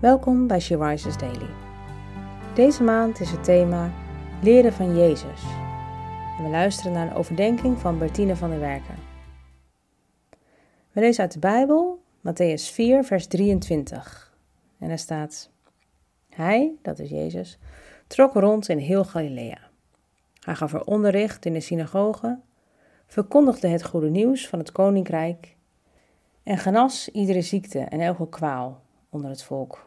Welkom bij She Rises Daily. Deze maand is het thema Leren van Jezus. En we luisteren naar een overdenking van Bertine van der Werken. We lezen uit de Bijbel, Matthäus 4, vers 23. En daar staat: Hij, dat is Jezus, trok rond in heel Galilea. Hij gaf er onderricht in de synagogen, verkondigde het goede nieuws van het koninkrijk en genas iedere ziekte en elke kwaal onder het volk.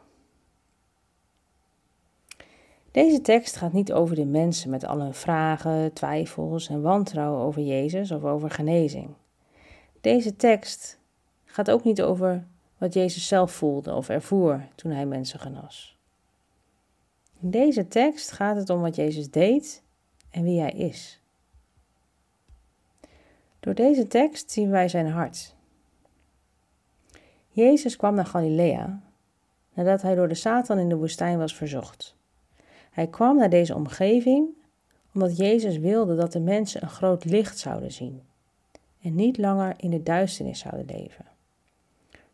Deze tekst gaat niet over de mensen met al hun vragen, twijfels en wantrouwen over Jezus of over genezing. Deze tekst gaat ook niet over wat Jezus zelf voelde of ervoer toen hij mensen genas. In deze tekst gaat het om wat Jezus deed en wie hij is. Door deze tekst zien wij zijn hart. Jezus kwam naar Galilea nadat hij door de Satan in de woestijn was verzocht. Hij kwam naar deze omgeving omdat Jezus wilde dat de mensen een groot licht zouden zien en niet langer in de duisternis zouden leven.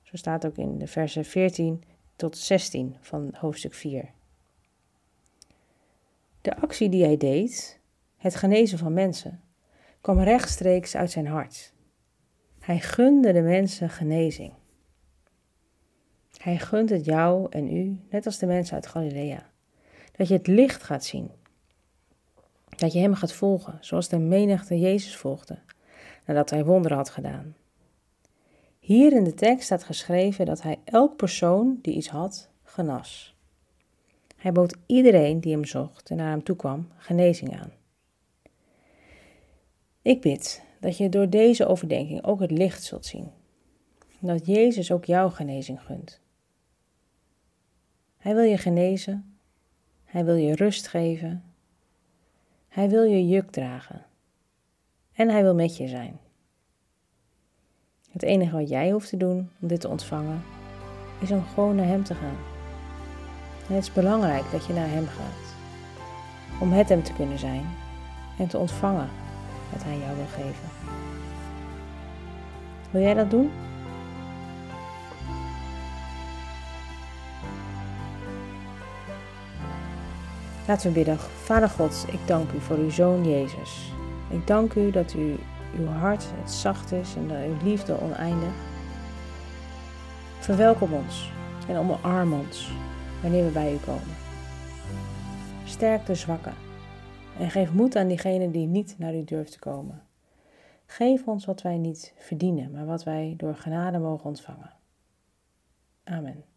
Zo staat ook in de versen 14 tot 16 van hoofdstuk 4. De actie die hij deed, het genezen van mensen, kwam rechtstreeks uit zijn hart. Hij gunde de mensen genezing. Hij gunt het jou en u, net als de mensen uit Galilea, dat je het licht gaat zien. Dat je hem gaat volgen, zoals de menigte Jezus volgde, nadat hij wonderen had gedaan. Hier in de tekst staat geschreven dat hij elk persoon die iets had, genas. Hij bood iedereen die hem zocht en naar hem toe kwam genezing aan. Ik bid dat je door deze overdenking ook het licht zult zien. Dat Jezus ook jouw genezing gunt. Hij wil je genezen. Hij wil je rust geven. Hij wil je juk dragen. En hij wil met je zijn. Het enige wat jij hoeft te doen om dit te ontvangen, is om gewoon naar Hem te gaan. En het is belangrijk dat je naar Hem gaat. Om het Hem te kunnen zijn en te ontvangen wat Hij jou wil geven. Wil jij dat doen? Laten we bidden. Vader God, ik dank u voor uw Zoon Jezus. Ik dank u dat u uw hart het zacht is en dat uw liefde oneindig. Verwelkom ons en omarm ons wanneer we bij u komen. Sterk de zwakken en geef moed aan diegenen die niet naar u durft te komen. Geef ons wat wij niet verdienen, maar wat wij door genade mogen ontvangen. Amen.